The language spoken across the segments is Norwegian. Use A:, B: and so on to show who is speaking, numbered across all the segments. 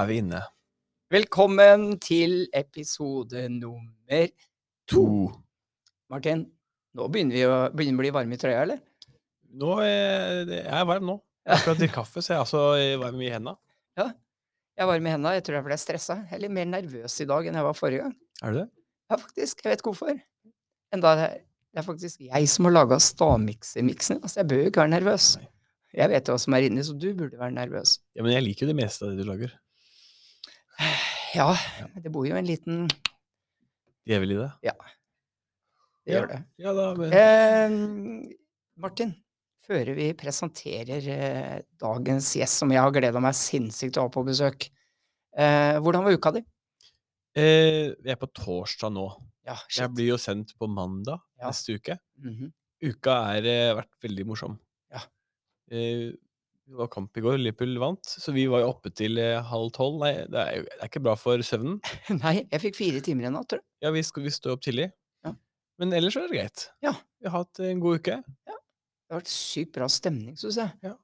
A: er vi inne.
B: Velkommen til episode nummer
A: To.
B: Martin, nå begynner vi å begynner å bli varme i trøya, eller?
A: Nå er jeg er varm nå. Jeg har akkurat drukket kaffe, så jeg er altså varm i hendene.
B: Jeg er varm i hendene. Jeg tror jeg ble stressa. Jeg er litt mer nervøs i dag enn jeg var forrige gang.
A: Er du det?
B: Ja, faktisk. Jeg vet ikke hvorfor. Enda det det er faktisk jeg som har laga stavmiksemiksen. Altså, jeg bør jo ikke være nervøs.
A: Nei.
B: Jeg vet jo hva som er inni, så du burde være nervøs.
A: Ja, men jeg liker jo det meste av det du lager.
B: Ja, det bor jo en liten
A: Djevel i det.
B: Det
A: Ja.
B: gjør det.
A: Ja da, men
B: Eh, Martin, før vi presenterer eh, dagens gjest, som jeg har gleda meg sinnssykt til å ha på besøk, eh, hvordan var uka di?
A: eh, Vi er på torsdag nå.
B: Ja,
A: Jeg blir jo sendt på mandag
B: Ja.
A: neste uke.
B: Mhm.
A: Uka har eh, vært veldig morsom.
B: Ja.
A: Det var kamp i går, Liverpool vant, så vi var jo oppe til eh, halv tolv. Nei, det er, jo, det er ikke bra for søvnen.
B: Nei, jeg fikk fire timer i natt, tror du.
A: Ja, vi, skal, vi står opp tidlig.
B: Ja.
A: Men ellers er det greit.
B: Ja.
A: Vi har hatt en god uke.
B: Det har vært sykt bra stemning, syns jeg.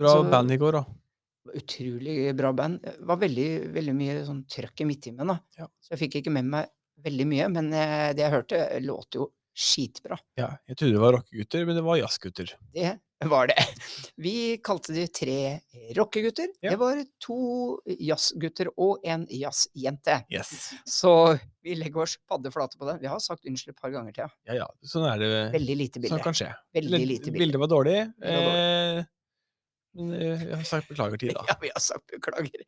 A: Bra
B: Så-
A: band i går, da.
B: Utrolig bra band. Det var veldig, veldig mye sånn trøkk i midttimen, da.
A: Ja.
B: Så jeg fikk ikke med meg veldig mye, men eh, det jeg hørte, låter jo skitbra.
A: Ja, jeg trodde det var rockegutter, men det var jazzgutter.
B: Det var det. Vi kalte de tre rockegutter.
A: Ja.
B: Det var to jazzgutter og en jazzjente.
A: Yes.
B: Så vi legger oss paddeflate på den. Vi har sagt unnskyld et par ganger til. Ja.
A: Ja. Sånn er det.
B: Veldig lite bilde.
A: Sånn kan skje.
B: Veldig lite bilde.
A: Bildet var dårlig.
B: Bildet var
A: Eh, men vi jeg har sagt beklager til, da.
B: Ja, vi har sagt beklager. Det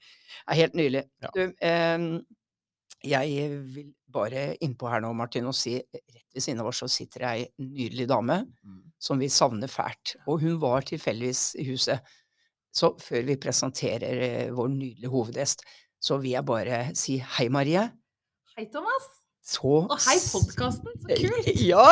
B: er helt nylig.
A: Ja.
B: Du, eh, jeg vil bare innpå her nå, Martin, og si rett ved siden av oss så sitter ei nydelig dame som vi savner fælt. Og hun var tilfeldigvis i huset. Så før vi presenterer eh, vår nydelige hovedgjest, så vil jeg bare si hei, Marie.
C: Hei, Thomas.
B: Så
C: Og hei, podkasten. Så kult.
B: Ja!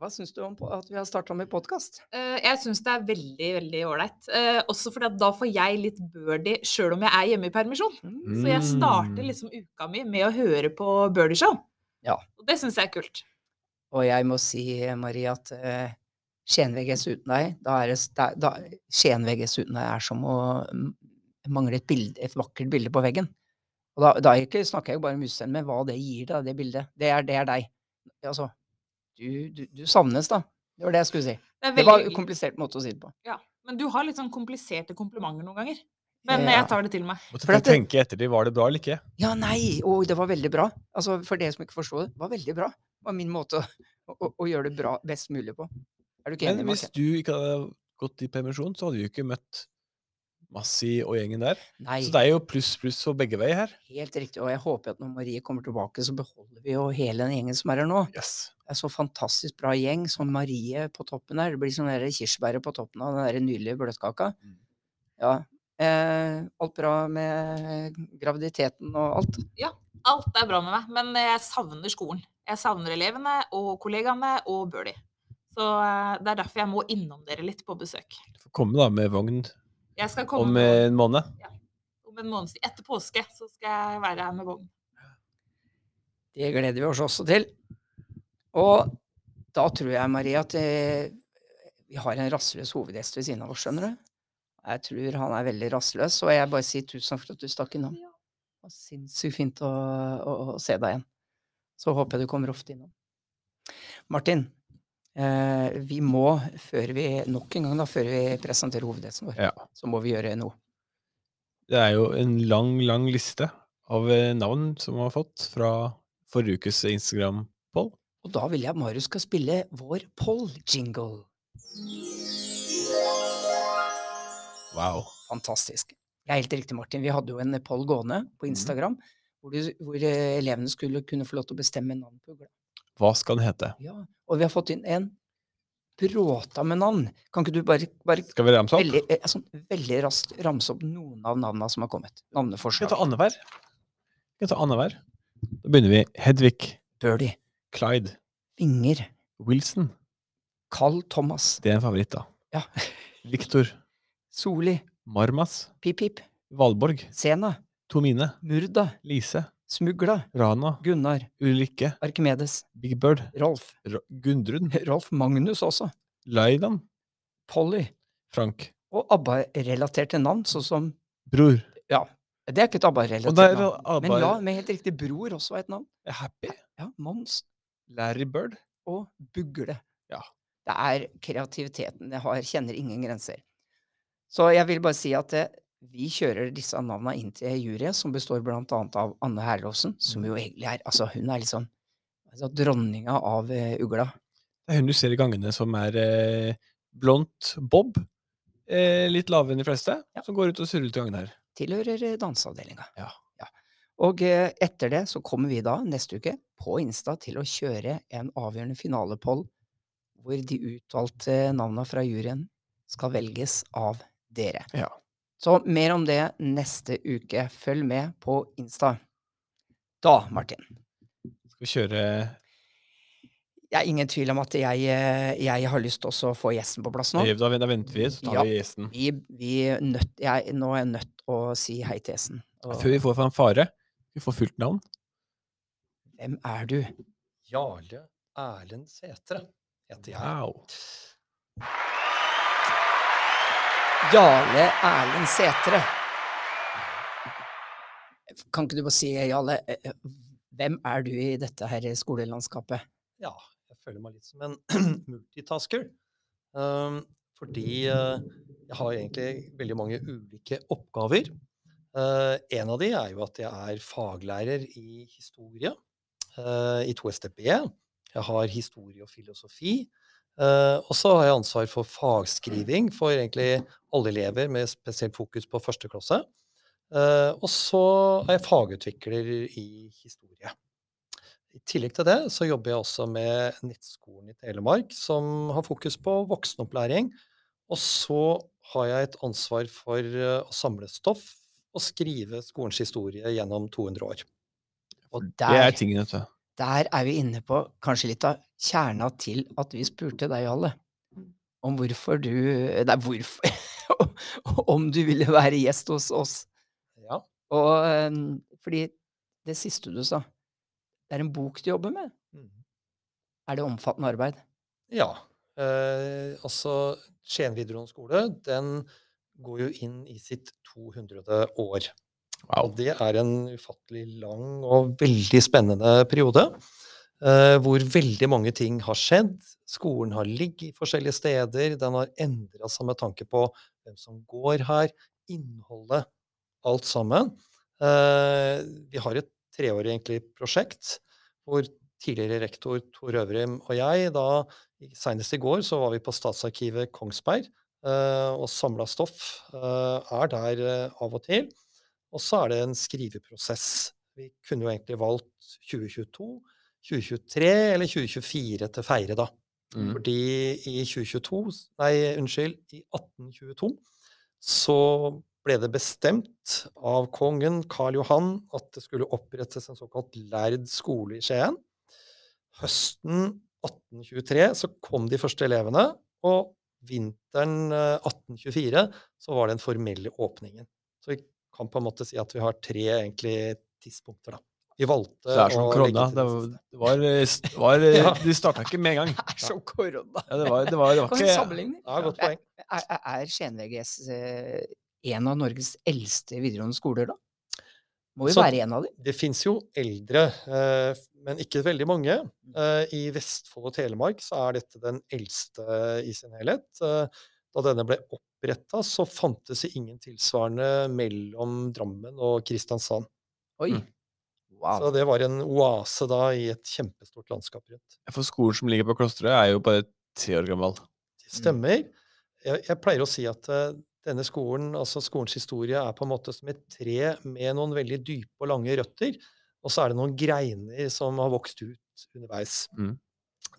B: Hva syns du om at vi har starta med podkast?
C: Eh, jeg syns det er veldig, veldig ålreit. Eh, også fordi at da får jeg litt birdie sjøl om jeg er hjemme i permisjon. Så jeg starter
A: Mm.
C: liksom uka mi med å høre på Birdie Show.
B: Ja.
C: Og det syns jeg er kult.
B: Og jeg må si, Marie, at uh, Skien-VGS uten deg, da er det, da, Skien-VGS uten deg er som å mangle et, bilde, et vakkert bilde på veggen. Og da, da ikke, snakker jeg jo bare om utseendet, men hva det gir deg, det bildet. Det er, det er deg. Altså, du, du, du savnes, da. Det var det jeg skulle si.
C: Det veldig...
B: Det var en komplisert måte å si det på.
C: Ja. Men du har litt sånn kompliserte komplimenter noen ganger. Men
B: Ja.
C: jeg tar det til meg.
A: Måtte
B: For at
A: tenke etter det, var det bra eller ikke?
B: Ja, nei! Å, det var veldig bra. Altså, for dere som ikke forstår det, det var veldig bra. Var min måte å, å, å gjøre det bra, best mulig på. Er du ikke enig,
A: Men hvis du ikke hadde gått i permisjon, så hadde vi jo ikke møtt Massi og gjengen der.
B: Nei.
A: Så det er jo pluss pluss for begge veier her.
B: Helt riktig, og jeg håper at når Marie kommer tilbake, så beholder vi jo hele den gjengen som er her nå.
A: Yes.
B: Det er så fantastisk bra gjeng, som Marie på toppen her. Det blir sånn der kirsebæret på toppen av den der nydelige bløtkaka.
A: Mm.
B: Ja. Eh, alt bra med graviditeten og alt? Ja.
C: Alt er bra med meg, men jeg savner skolen. Jeg savner elevene og kollegaene og Birdie. Så eh, det er derfor jeg må innom dere litt på besøk.
A: Du får komme da med vogn
C: Jeg skal komme
A: om en måned.
C: om en måned etter påske, så skal jeg være her med vogn.
B: Det gleder vi oss også til. Og da tror jeg, Marie, at eh, vi har en rastløs hovedgjest ved siden av oss, skjønner du? Jeg tror han er veldig rastløs, og jeg bare sier tusen takk for at du stakk innom. Det var sinnssykt fint å, å, å se deg igjen. Så håper jeg du kommer ofte innom. Martin, eh, vi må, før vi, nok en gang da, før vi presenterer hovedhetsen vår,
A: Ja.
B: så må vi gjøre noe.
A: Det er jo en lang, lang liste av eh, navn som vi har fått fra forrige ukes Instagram-poll.
B: Og da vil jeg at Marius skal spille vår poll-jingle.
A: Wow.
B: Fantastisk. Det er helt riktig, Martin. Vi hadde jo en poll gående på Instagram, hvor, du, hvor eh, elevene skulle kunne få lov til å bestemme navn på ugla.
A: Hva skal den hete?
B: Ja, og vi har fått inn en bråta med navn. Kan ikke du bare, bare
A: Skal vi ramse opp?
B: veldig, sånn, veldig raskt ramse opp noen av navnene som har kommet?
A: Navneforslag. vi
B: kan
A: ta annenhver? Vi ta annenhver? Da begynner vi. Hedvig,
B: Birdie.
A: Clyde,
B: Inger.
A: Wilson.
B: Carl Thomas.
A: Det er en favoritt, da.
B: Ja.
A: Victor,
B: Soli.
A: Marmas,
B: Pip Pip.
A: Valborg,
B: Sena.
A: Tomine,
B: Murda.
A: Lise,
B: Smugla.
A: Rana,
B: Gunnar.
A: Ulrikke,
B: Arkimedes.
A: Big Bird,
B: Rolf.
A: R Gundrun,
B: Rolf Magnus også.
A: Laidan,
B: Polly.
A: Frank,
B: Og ABBA-relaterte navn, sånn som
A: Bror,
B: Ja. Det er ikke et ABBA-relatert
A: navn.
B: navn. Men ja, med helt riktig. Bror også var et navn.
A: Happy.
B: Ja, Mons
A: Larry Bird.
B: og Bugle.
A: Ja.
B: Det er kreativiteten. Det har, kjenner ingen grenser. Så jeg vil bare si at eh, vi kjører disse navnene inn til juryet, som består blant annet av Anne Herlovsen, som jo egentlig er Altså, hun er liksom altså, dronninga av uh, ugla.
A: Det er hun du ser i gangene som er eh, blondt bob. Eh, litt lavere enn de fleste.
B: Ja.
A: Som går ut og surrer ut i gangene her.
B: Tilhører eh, danseavdelinga.
A: Ja.
B: Og eh, etter det så kommer vi da neste uke på Insta til å kjøre en avgjørende finalepoll hvor de utvalgte navnene fra juryen skal velges av dere.
A: Ja.
B: Så mer om det neste uke. Følg med på Insta. Da, Martin.
A: Skal vi kjøre
B: Det er ingen tvil om at jeg, jeg har lyst til å få gjesten på plass nå.
A: Da, da venter vi, så tar
B: Ja.
A: vi gjesten.
B: Vi, vi nødt, jeg, nå er jeg nødt å si hei til gjesten. Og
A: Før vi får fanfare, vi får fullt navn.
B: hvem er du?
D: Jarle Erlend Sætre heter jeg.
A: Wow.
B: Jarle Erlend Sætre. Kan ikke du bare si, Jarle, eh, eh, hvem er du i dette her skolelandskapet?
D: Ja, jeg føler meg litt som en multitasker. Um, fordi uh, jeg har egentlig veldig mange ulike oppgaver. Uh, en av de er jo at jeg er faglærer i historie uh, i 2STB. Jeg har historie og filosofi. Uh, og så har jeg ansvar for fagskriving for egentlig alle elever, med spesielt fokus på første klasse. Uh, og så er jeg fagutvikler i historie. I tillegg til det så jobber jeg også med Nettskolen i Telemark, som har fokus på voksenopplæring. Og så har jeg et ansvar for eh, å samle stoff og skrive skolens historie gjennom 200 år.
B: Og
A: Det er tingen, vet du.
B: Der er vi inne på kanskje litt av kjerna til at vi spurte deg, Alle, om hvorfor du Nei, hvorfor Om du ville være gjest hos oss.
D: Ja,
B: Og eh, fordi det siste du sa, det er en bok du jobber med. Er det omfattende arbeid?
D: ja. Eh, altså, Skien videregående skole den går jo inn i sitt 200. år.
A: Wow.
D: Og det er en ufattelig lang og veldig spennende periode. Uh, hvor veldig mange ting har skjedd. Skolen har ligget forskjellige steder. Den har endra seg med tanke på hvem som går her, innholdet, alt sammen. Uh, vi har et treårig egentlig prosjekt hvor tidligere rektor Tor Øvrim og jeg da Senest i går så var vi på Statsarkivet Kongsberg uh, og samla stoff. er der av og til. Og så er det en skriveprosess. Vi kunne jo egentlig valgt 2022, 2023 eller 2024 til feire, da.
A: Mm.
D: Fordi i 2022, nei, unnskyld, i 1822 så ble det bestemt av kongen Karl Johan at det skulle opprettes en såkalt lærd skole i Skien. Høsten 1823 så kom de første elevene, og vinteren eh, 1824 så var den formelle åpningen. Så vi kan på en måte si at vi har tre egentlig tidspunkter, da. Vi valgte
A: å det er som korona. Det var, det var, det var
D: Ja.
A: De starta ikke med en gang.
B: Det er som korona.
A: Ja, det var, det var, det var ikke.
D: Ja, godt poeng.
B: Er, er, er Skien VGS eh, en av Norges eldste videregående skoler, da? Må jo være en av dem.
D: Det fins jo eldre, eh, men ikke veldig mange. Eh, I Vestfold og Telemark så er dette den eldste i sin helhet. Eh, Da denne ble oppretta, så fantes det ingen tilsvarende mellom Drammen og Kristiansand.
B: Oi.
A: Mm.
B: Wow.
D: Så det var en oase da i et kjempestort landskap rundt.
A: For skolen som ligger på klosteret, er jo bare tre år gammel.
D: Det stemmer. Jeg, jeg pleier å si at eh, denne skolen, altså skolens historie, er på en måte som et tre med noen veldig dype og lange røtter. Og så er det noen greiner som har vokst ut underveis.
A: Mm.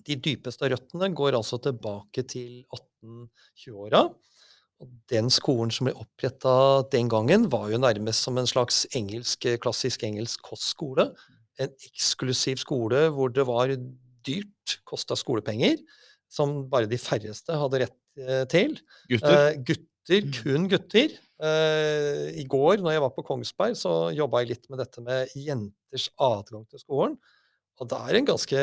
D: De dypeste røttene går altså tilbake til 1820-åra. Den skolen som ble oppretta den gangen, var jo nærmest som en slags engelsk, klassisk engelsk kostskole. En eksklusiv skole hvor det var dyrt, kosta skolepenger, som bare de færreste hadde rett eh, til.
A: Gutter.
D: Eh, gutter, kun gutter. Eh, I går når jeg var på Kongsberg, så jobba jeg litt med dette med jenters adgang til skolen. Og det er en ganske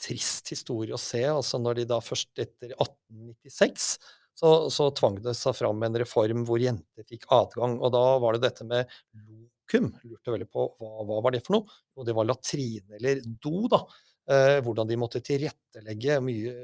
D: trist historie å se. altså Når de da først etter 1896 så, så tvang det seg fram en reform hvor jenter fikk adgang. Og da var det dette med lokum. lurte veldig på hva, hva var det for noe. Og det var latrine eller do, da. Eh, hvordan de måtte tilrettelegge. Mye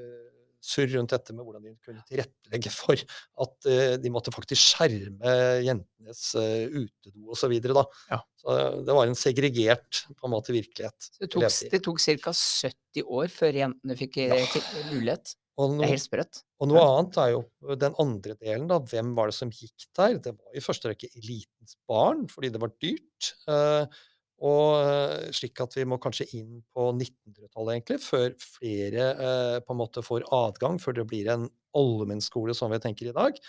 D: surr rundt dette med hvordan de kunne tilrettelegge for at eh, de måtte faktisk skjerme jentenes eh, utedo osv. Så,
A: Ja.
D: så det var en segregert på en måte virkelighet.
B: Det tok, det tok ca. 70 år før jentene fikk eh,
D: Ja.
B: mulighet.
D: Og
B: Det
D: noe,
B: er helt sprøtt.
D: og noe annet er jo den andre delen, da. Hvem var det som gikk der? Det var i første rekke elitens barn, fordi det var dyrt. Eh, og eh, slik at vi må kanskje inn på 1900-tallet, egentlig, før flere eh, på en måte får adgang, før det blir en allmennskole som vi tenker i dag.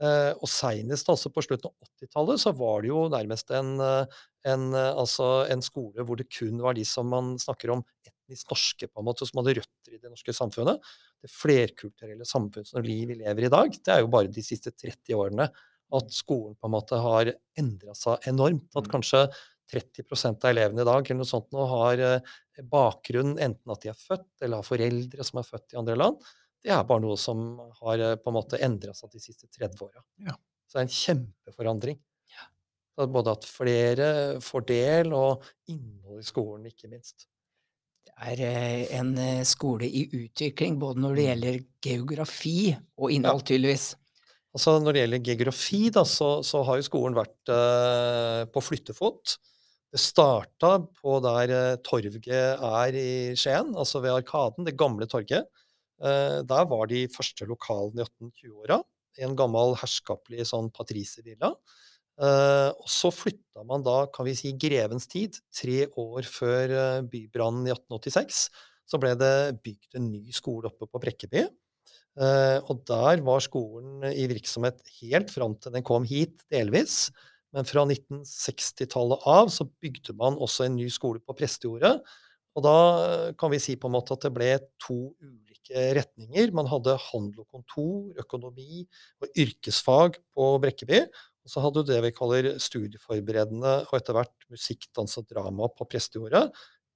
D: Og seinest altså på slutten av 80-tallet så var det jo nærmest en, en, altså en skole hvor det kun var de som man snakker om etnisk norske, på en måte, som hadde røtter i det norske samfunnet. Det flerkulturelle samfunnet som vi lever i i dag, det er jo bare de siste 30 årene at skolen på en måte har endra seg enormt. At
A: Mm.
D: kanskje 30% av elevene i dag eller noe sånt nå har eh, bakgrunn enten at de er født, eller har foreldre som er født i andre land. Det er bare noe som har eh, på en måte endra seg de siste 30 åra.
A: Ja.
D: Så det er en kjempeforandring. Så både at flere får del, og innhold i skolen, ikke minst.
B: Det er eh, en eh, skole i utvikling, både når det
D: Mm.
B: gjelder geografi og innhold, tydeligvis.
D: Altså Når det gjelder geografi, da, så, så har jo skolen vært eh, på flyttefot. Det starta på der eh, torget er i Skien, altså ved Arkaden, det gamle torget. Eh, der var de første lokalene i 1820-åra. I en gammel herskapelig sånn patriservilla. Eh, og så flytta man da, kan vi si, grevens tid. Tre år før eh, bybrannen i 1886 så ble det bygd en ny skole oppe på Brekkeby. Eh, og der var skolen i virksomhet helt fram til den kom hit, delvis. Men fra 1960-tallet av så bygde man også en ny skole på Prestejordet. Og da eh, kan vi si på en måte at det ble to ulike retninger. Man hadde handel og kontor, økonomi og yrkesfag på Brekkeby. Og så hadde du det vi kaller studieforberedende og etter hvert musikk, dans og drama på Prestejordet.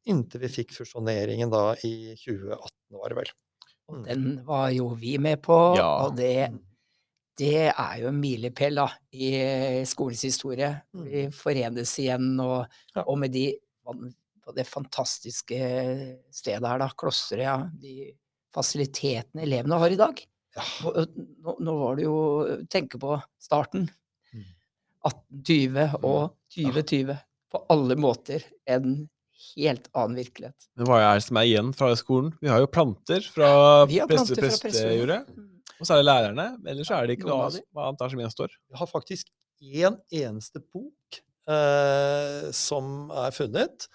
D: Inntil vi fikk fusjoneringen da i 2018, var det vel. Mm.
B: Den var jo vi med på,
A: Ja.
B: og det, det er jo en milepæl i eh, skolens historie.
D: Mm.
B: Vi forenes igjen, og,
D: Ja.
B: og med de, på det fantastiske stedet her, da, klosteret, ja, de fasilitetene elevene har i dag.
D: Ja.
B: Og, og, Nå, nå var det jo Tenke på starten.
D: Mm.
B: 1820 og 2020. På alle måter en helt annen virkelighet.
A: Men hva er det som er igjen fra skolen? Vi har jo planter fra prestejordet. og så er det lærerne. Ellers er det ikke noe annet hva annet er som gjenstår.
D: Vi har faktisk én eneste bok eh, som er funnet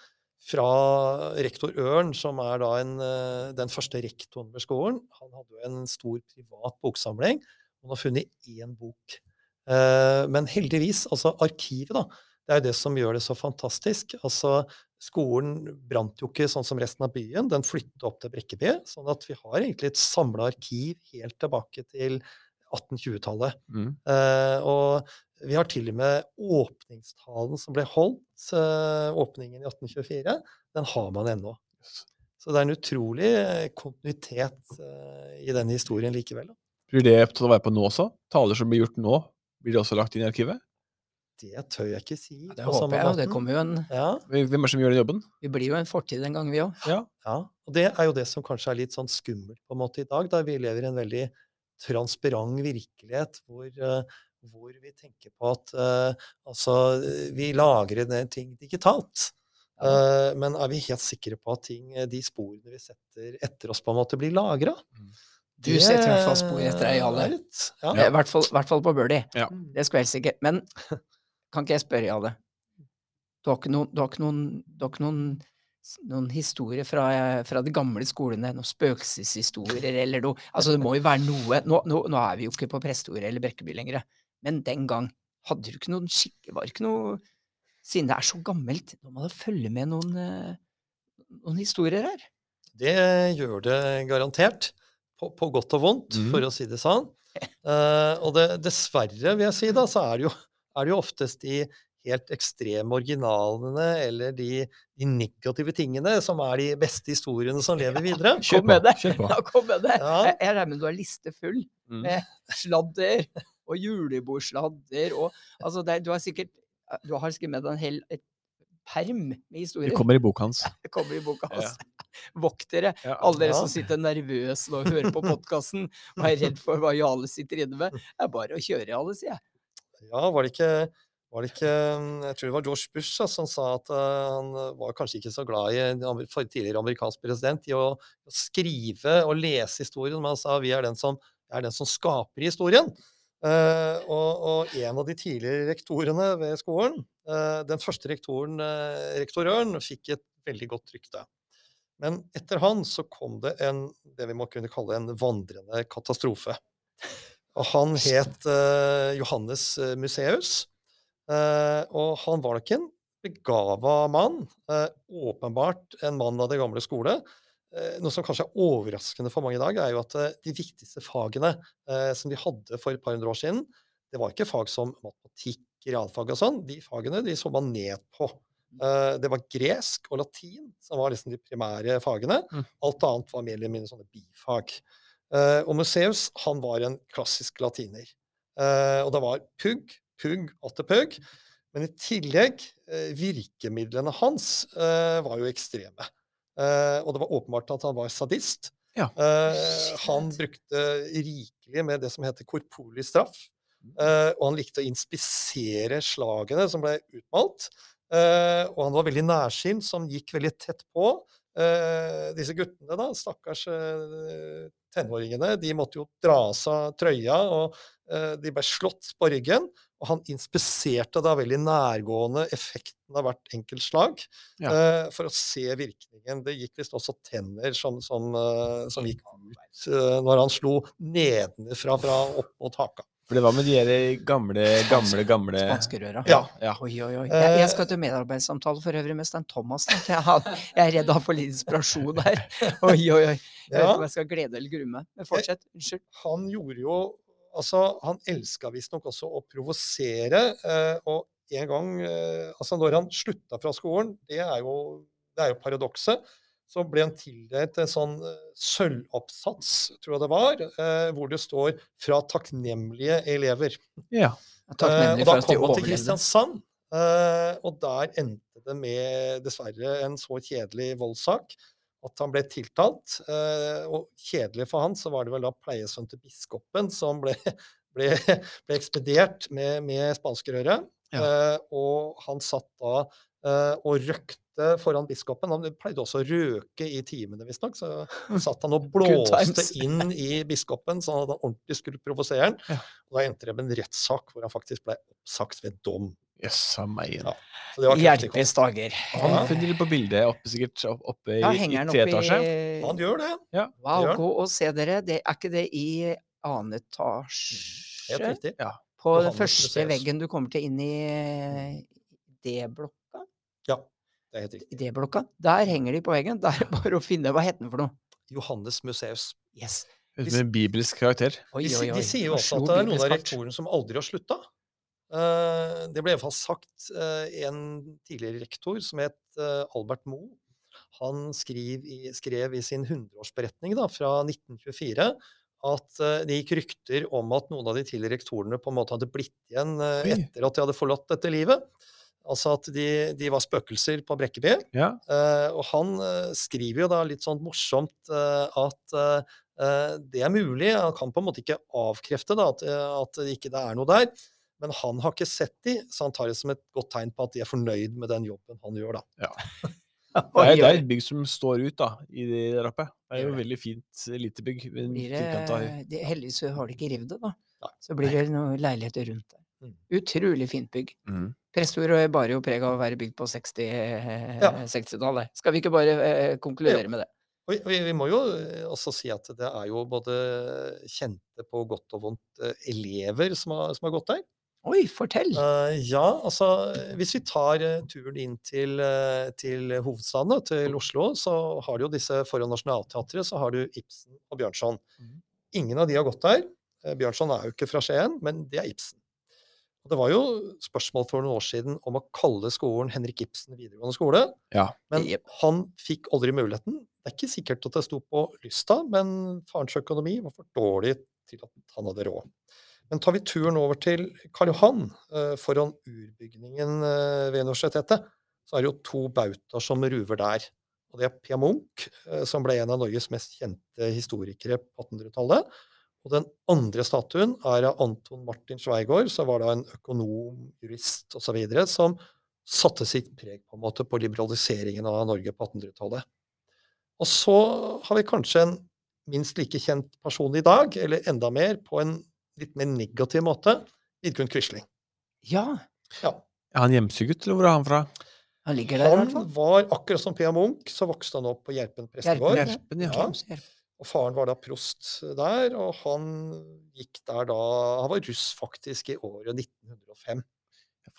D: fra rektor Ørn, som er da en, eh, den første rektoren ved skolen. Han hadde jo en stor privat boksamling. og Han har funnet én bok. Eh, men heldigvis, altså arkivet, da. Det er jo det som gjør det så fantastisk. Altså, Skolen brant jo ikke sånn som resten av byen, den flyttet opp til Brekkeby. Sånn at vi har egentlig et samla arkiv helt tilbake til 1820-tallet.
A: Mm.
D: Eh, og vi har til og med åpningstalen som ble holdt, eh, åpningen i 1824, den har man ennå. Så det er en utrolig eh, kontinuitet eh, i denne historien likevel. Da.
A: Blir det til å være på nå også? Taler som blir gjort nå, blir det også lagt inn i arkivet?
D: Det tør jeg ikke si.
B: Ja, det
D: på
B: håper
D: samme
B: jeg jo. Det kommer jo en
D: Ja,
A: Hvem er det som gjør den jobben?
B: Vi blir jo en fortid en gang, vi òg.
A: Ja.
D: ja. Og det er jo det som kanskje er litt sånn skummelt på en måte i dag, da vi lever i en veldig transparent virkelighet hvor, eh, hvor vi tenker på at uh, altså, vi lagrer ned ting digitalt. Eh, men er vi helt sikre på at ting, de sporene vi setter etter oss, på en måte blir lagra?
B: Mm. Du setter i hvert fall spor etter deg, Jarle.
D: Ja.
B: I hvert fall, hvert fall på Birdie.
A: Ja.
B: Det skulle jeg helst ikke. Men kan ikke jeg spørre, Jarle? Du har ikke noen, du har ikke noen, du har ikke noen, noen historier fra, fra de gamle skolene? Noen spøkelseshistorier eller noe? Altså, det må jo være noe Nå, nå, nå er vi jo ikke på Prestejordet eller Brekkeby lenger, men den gang hadde du ikke noen skikk... Var ikke noe Siden det er så gammelt, nå må det følge med noen, eh, noen historier her.
D: Det gjør det garantert. På, på godt og vondt,
A: mm.
D: for å si det sånn. Uh, og det, dessverre, vil jeg si, da, så er det jo, er det jo oftest de helt ekstreme originalene eller de, de negative tingene som er de beste historiene som lever videre.
A: Ja,
B: Kom med det!
A: kjør på.
B: Ja, kom med det!
D: Ja.
B: Jeg regner med du har liste full
A: Mm.
B: med sladder og julebordsladder og Altså, det, du har sikkert Du har skrevet med deg en hel et perm med historier.
A: Det kommer i boka hans.
B: Det kommer i boka
A: Ja.
B: hans. Vokt dere,
A: Ja.
B: alle dere
D: Ja.
B: som sitter nervøse og hører på podkasten og er redd for hva Jale sitter inne med. Det er bare å kjøre, Jale, sier jeg.
D: Ja, var det ikke var det ikke, Jeg tror det var George Bush da, som sa at uh, han var kanskje ikke så glad i for- tidligere amerikansk president i å, å skrive og lese historien, men han sa vi er den som, er den som skaper historien. Eh, og, og en av de tidligere rektorene ved skolen, uh, den første rektoren, uh, rektorøren, fikk et veldig godt rykte. Men etter han så kom det en, det vi må kunne kalle en vandrende katastrofe. Og han het Johannes Museus. Og han var nok en begava mann. åpenbart en mann av det gamle skole. Eh, noe som kanskje er overraskende for mange i dag, er jo at eh, de viktigste fagene eh, som de hadde for et par hundre år siden, det var ikke fag som matematikk, realfag og sånn. De fagene de så man ned på. Eh, det var gresk og latin som var liksom de primære fagene.
A: Mm.
D: Alt annet var mer eller mindre sånne bifag. Eh, og Museus han var en klassisk latiner. Eh, og det var pugg, pugg, atter pugg. Men i tillegg, virkemidlene hans eh, var jo ekstreme. Eh, og det var åpenbart at han var sadist.
A: Ja.
D: Eh, han brukte rikelig med det som heter korporlig straff. Eh, og han likte å inspisere slagene som ble utmalt. Eh, og han var veldig nærsynt, som gikk veldig tett på. Eh, disse guttene, da, stakkars tenåringene, de måtte jo dra av seg trøya, og eh, de ble slått på ryggen. Og han inspiserte da veldig nærgående effekten av hvert enkelt slag
A: Ja.
D: eh, for å se virkningen. Det gikk visst også tenner som, som, eh, som gikk ut eh, når han slo nedenfra fra opp mot haka.
A: For det var med de der gamle, gamle, gamle
B: Spanskerøra.
D: Ja.
A: Ja.
B: Oi, oi, oi. Jeg, jeg
D: Eh,
B: skal til medarbeidssamtale for øvrig med Stein Thomas. Jeg, har, jeg er redd han får litt inspirasjon der. Oi, oi, oi. Jeg vet ikke om jeg skal glede eller grue meg. Men fortsett. Unnskyld.
D: han gjorde jo Altså, han elska visstnok også å provosere. Eh, og en gang eh, Altså, når han slutta fra skolen, det er jo, det er jo paradokset, så ble han tildelt en sånn eh, sølvoppsats, tror jeg det var, eh, hvor det står 'fra takknemlige elever'.
A: ja.
B: takknemlig for at de overlevde.
D: og da kom han til. Kristiansand, eh, og der endte det med dessverre en så kjedelig voldssak at han ble tiltalt. eh, og kjedelig for han så var det vel da pleiesønnen til biskopen som ble, ble, ble ekspedert med, med spanskerøret.
A: Ja.
D: Eh, og han satt da eh, og røkte foran biskopen. Han pleide også å røke i timene, visstnok. Så satt han og blåste inn i biskopen, sånn at han ordentlig skulle provosere han.
A: Ja.
D: Og da endte det med en rettssak hvor han faktisk ble oppsagt ved dom.
A: Jøss meg.
D: Ja. Det
B: Hjelpes dager.
A: Han
D: Ja.
A: funnet litt på bildet oppe, sikkert oppe i,
B: ja,
A: i tre etasje.
B: i
D: Han gjør det.
B: Wow,
D: gjør
B: gå og se dere. Det, er ikke det i annen
D: Helt
B: etasje?
D: Ja.
B: På den første veggen du kommer til inn i D-blokka?
D: Ja, det er helt riktig.
B: I D-blokka. Der henger de på veggen. Det er bare å finne Hva heter den for noe?
D: Johannes Museus.
B: Yes.
A: Ut en bibelsk karakter.
B: Oi,
D: De,
B: oi, oi.
D: de sier jo også at det er noen av rektorene som aldri har slutta. Eh, det ble iallfall sagt eh, en tidligere rektor som het eh, Albert Moe. Han skrev i, skrev i sin 100-årsberetning da, fra 1924 at det gikk rykter om at noen av de tidligere rektorene på en måte hadde blitt igjen etter at de hadde forlatt dette livet. Altså at de, de var spøkelser på Brekkeby.
A: Ja.
D: Eh, og han eh, skriver jo da litt sånn morsomt eh, at det er mulig. Han kan på en måte ikke avkrefte da, at, at ikke det ikke er noe der. Men han har ikke sett de, så han tar det som et godt tegn på at de er fornøyd med den jobben han gjør. da.
A: Det er, det er et bygg som står ut da, i det rappet. Det er jo veldig fint lite bygg.
B: heldigvis har de ikke revet det, da. Så blir det noen leiligheter rundt der.
D: Mm.
B: Utrolig fint bygg.
A: Mhm.
B: Prestordet bar jo preg av å være bygd på 60-tallet.
D: Ja.
B: 60-tallet. Skal vi ikke bare eh, konkludere med det?
D: Vi, vi- vi må jo eh, også si at det er jo både kjente på godt og vondt eh, elever som har, som har gått der.
B: Oi, fortell!
D: Uh, ja, altså eh, hvis vi tar eh, turen inn til, eh, til hovedstaden, til Oslo, så har du jo disse foran Nationaltheatret, så har du Ibsen og Bjørnson.
A: Mm.
D: Ingen av de har gått der. Eh, Bjørnson er jo ikke fra Skien, men det er Ibsen. Og det var jo spørsmål for noen år siden om å kalle skolen Henrik Ibsen videregående skole,
A: Ja.
D: men han fikk aldri muligheten. Det er ikke sikkert at det sto på lysta, men farens økonomi var for dårlig til at han hadde råd. Men tar vi turen over til Karl Johan, eh, foran urbygningen eh, ved universitetet, så er det jo to bautaer som ruver der. Og det er Pia Munch, eh, som ble en av Norges mest kjente historikere på 1800-tallet. Og den andre statuen er av Anton Martin Sveigård, som var da en økonom, jurist osv., som satte sitt preg på en måte på liberaliseringen av Norge på 1800-tallet. Og så har vi kanskje en minst like kjent person i dag, eller enda mer, på en litt mer negativ måte, Vidkun Quisling.
B: Ja,
D: Ja.
A: Er han hjemsegutt, eller hvor er han fra?
B: han ligger der i hvert
D: Han var, akkurat som Pia Munch, så vokste han opp på Gjerpen prestegård.
B: Gjerpen,
A: Gjerpen, ja.
D: Ja. Og faren var da prost der, og han gikk der da Han var russ faktisk i året 1905.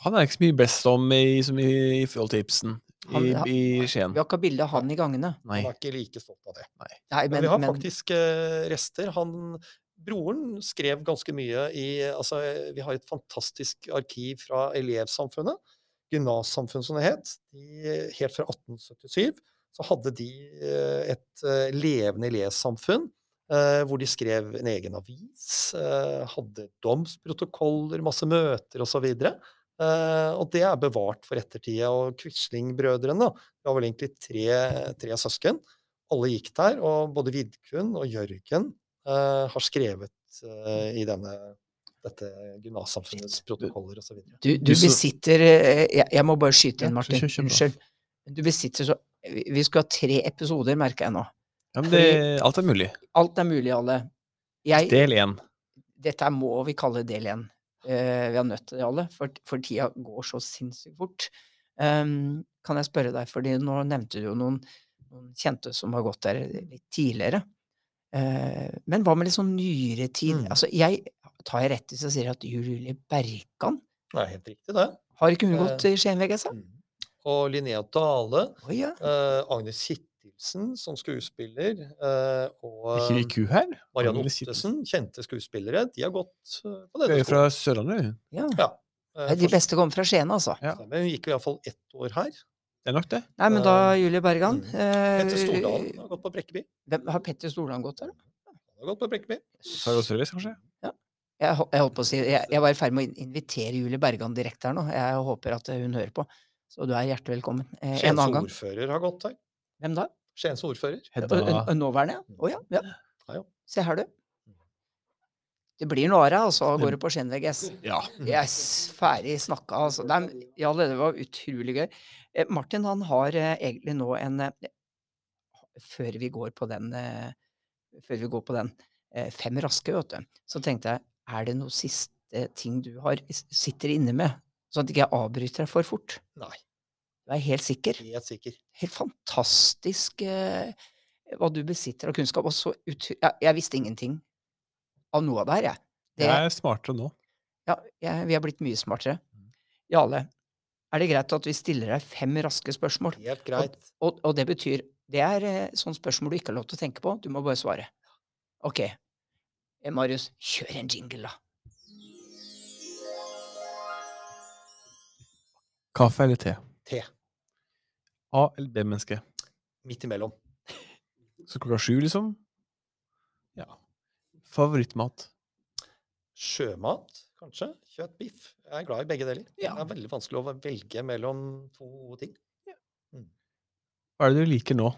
A: Han er ikke så mye best om i, som i, i forhold til Ibsen i,
B: Han- han-
A: i Skien.
B: Vi har ikke bilde av han i gangene.
A: Nei.
D: Han er ikke like stolt av det.
B: Nei,
D: Men,
B: men,
D: vi har
B: men
D: faktisk eh, rester. Han, broren skrev ganske mye i altså, Vi har et fantastisk arkiv fra elevsamfunnet. Gymnassamfunnet som det het. Helt fra 1877 så hadde de eh, et eh, levende les samfunn hvor de skrev en egen avis, eh, hadde domsprotokoller, masse møter osv. Uh, og det er bevart for ettertida. Og Quisling-brødrene det var vel egentlig tre, tre søsken. Alle gikk der, og både Vidkun og Jørgen eh, har skrevet eh, i denne, dette gymnassamfunnets protokoller osv.
B: du, du
A: Du
B: besitter eh, jeg, jeg må bare skyte inn, Martin. Unnskyld. Du besitter så Vi skulle ha tre episoder, merker jeg nå.
A: Ja, men det, alt er mulig.
B: Alt er mulig, alle. Jeg,
A: Del én.
B: dette må vi kalle del én. Uh, vi er nødt til det, alle, for, for tida går så sinnssykt fort. Um, kan jeg spørre deg, fordi nå nevnte du jo noen, noen kjente som har gått der litt tidligere. Uh, men hva med litt sånn nyere tid?
D: Mm.
B: Altså, jeg tar jeg rett hvis jeg sier at Julie Berkan
D: er helt riktig, det.
B: Har ikke hun
D: Eh,
B: gått i Skien VGS?
D: Mm. Og Linnea Dale.
B: Oh, ja.
D: eh, Agnes Kittelsen som skuespiller. eh, og
A: Ikke vi her?
D: Marianne. Ottesen, kjente skuespillere. De har gått eh, på denne
A: jo fra
D: skolen.
A: Sørlandet.
B: ja.
D: Ja. eh,
B: De beste kommer fra Skien, altså.
A: Ja.
D: Men hun gikk iallfall ett år her.
A: Det er nok det.
B: Nei, men da
D: Eh,
B: Julie Bergan
D: mm.
B: eh,
D: Petter Stordalen har gått på Brekkeby.
B: hvem, Har Petter Stordalen gått der?
D: Han har gått på Brekkeby.
A: Sarah Service, kanskje?
B: Jeg, jeg holdt på å si, jeg, jeg var i ferd med å invitere Julie Bergan direkte her nå. Jeg håper at hun hører på. Så du er hjertelig velkommen. Eh, en
D: Skiens
B: annen gang.
D: ordfører har gått her.
B: Hvem da?
D: Skiens ordfører.
A: Hedda
B: Nåværende, ja. Å ja. ja.
D: Ja, ja.
B: Se her, du. Det blir noe av det, og så går det på Skien VGS.
A: Ja.
B: Yes, ferdig snakka, altså. Det, er, ja, det var utrolig gøy. Eh, Martin, han har eh, egentlig nå en eh, Før vi går på den eh, Før vi går på den eh, fem raske, vet du, så tenkte jeg, er det noe siste ting du har sitter inne med, sånn at jeg ikke avbryter deg for fort?
D: Nei,
B: Du er helt sikker?
D: helt sikker.
B: Helt fantastisk eh, hva du besitter av kunnskap. Og så ut, jeg, jeg visste ingenting av noe av det her, jeg. Det,
A: Jeg er smartere nå.
B: ja, jeg, vi er blitt mye smartere. Jarle, er det greit at vi stiller deg fem raske spørsmål?
D: Helt greit.
B: Og, og det betyr Det er eh, sånne spørsmål du ikke har lov til å tenke på. Du må bare svare. OK. Eh, Marius, kjør en jingle, da.
A: Kaffe eller te?
D: Te.
A: A- eller B-menneske?
D: Midt imellom.
A: Så klokka sju, liksom? Ja. Favorittmat?
D: Sjømat, kanskje. Kjøtt, biff. Jeg er glad i begge deler.
B: Ja.
D: Det er veldig vanskelig å velge mellom to ting.
A: Hva er det du liker nå?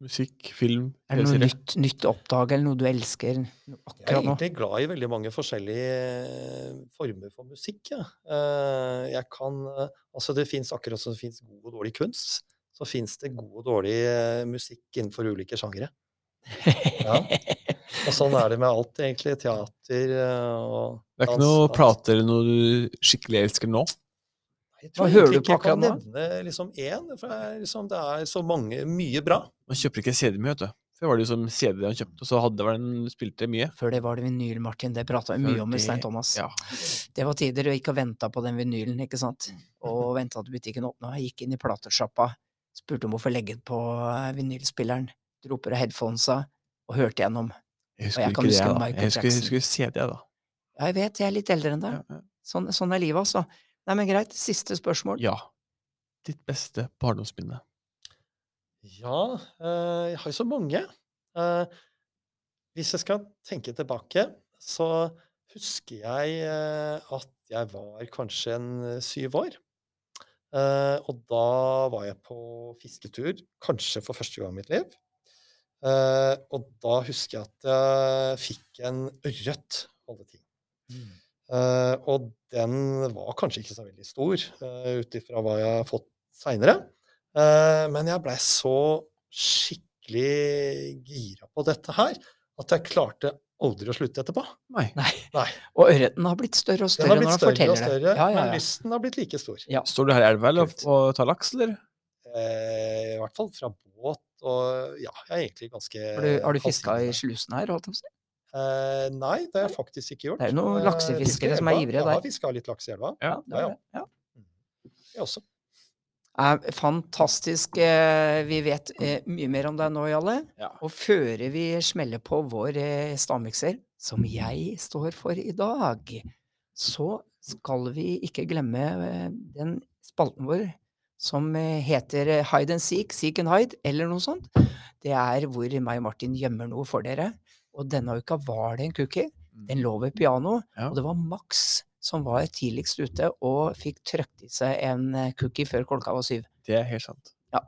A: Musikk, film,
B: Er det noe nytt, nytt å oppdage, eller noe du elsker noe
D: Jeg er egentlig glad i veldig mange forskjellige eh, former for musikk. Ja. Eh, Jeg kan eh, Altså, det fins akkurat som det fins god og dårlig kunst, så fins det god og dårlig musikk innenfor ulike sjangere. Ja. Og sånn er det med alt, egentlig. Teater og dans.
A: Det er ikke noe plater eller noe du skikkelig elsker nå?
D: Jeg
B: Hva
D: tror
B: hører du på
D: ikke jeg kan nevne liksom én, for det er, liksom, det er så mange Mye bra.
A: Man kjøper ikke CD mye, vet du. Før var det jo CD han kjøpte, og så hadde vel den spilte mye.
B: Før det var det vinyl, Martin. Det prata vi mye om med Stein Thomas.
A: Ja.
B: Det var tider du gikk og venta på den vinylen, ikke sant. Og venta til butikken åpna. Jeg gikk inn i platesjappa, spurte om å få legge på eh, vinylspilleren. Dro på headphonesa og hørte gjennom.
A: Jeg
B: jeg
A: husker
B: kan
A: ikke det, jeg, da. Jeg husker, jeg husker CD, da.
B: Ja, jeg vet, jeg er litt eldre enn deg.
A: Ja, ja.
B: Sånn, sånn er livet, altså. Nei, men greit. Siste spørsmål.
A: ja. Ditt beste barndomsminne?
D: Ja, eh, jeg har jo så mange. Eh, hvis jeg skal tenke tilbake, så husker jeg eh, at jeg var kanskje en syv år. Eh, og da var jeg på fisketur, kanskje for første gang i mitt liv. Eh, og da husker jeg at jeg fikk en ørret, alle ting. Eh, og den var kanskje ikke så veldig stor, uh, ut ifra hva jeg har fått seinere. men jeg blei så skikkelig gira på dette her at jeg klarte aldri å slutte etterpå.
A: Nei.
B: Nei.
D: Nei.
B: Og ørreten har blitt større og
D: Den
B: større
D: har blitt
B: når
D: større og større,
B: det. Ja, ja,
D: men lysten har blitt like stor.
A: Står du her i elva og tar laks, eller?
D: Eh, I hvert fall fra båt, og ja, jeg er egentlig ganske
B: Har du, har du fiska i slusen her? holdt jeg på å si?
D: Eh, nei, det har jeg faktisk ikke gjort.
B: Det er noen
D: Eh,
B: laksefiskere som er ivrige der.
D: Jeg har fiska litt laks i elva.
A: Ja.
B: det er
D: ja.
B: ja.
D: Jeg også.
B: er fantastisk. eh, Vi vet eh, mye mer om deg nå, Jalle.
A: Ja.
B: Og før vi smeller på vår eh, stavmikser, som jeg står for i dag, så skal vi ikke glemme eh, den spalten vår som eh, heter eh, Hide and Seek, Seek and Hide, eller noe sånt. Det er hvor meg og Martin gjemmer noe for dere. Og denne uka var det en cookie. Den lå ved piano,
A: Ja.
B: og det var Max som var tidligst ute og fikk trøkt i seg en eh, cookie før klokka var syv.
A: Det er helt sant. Ja.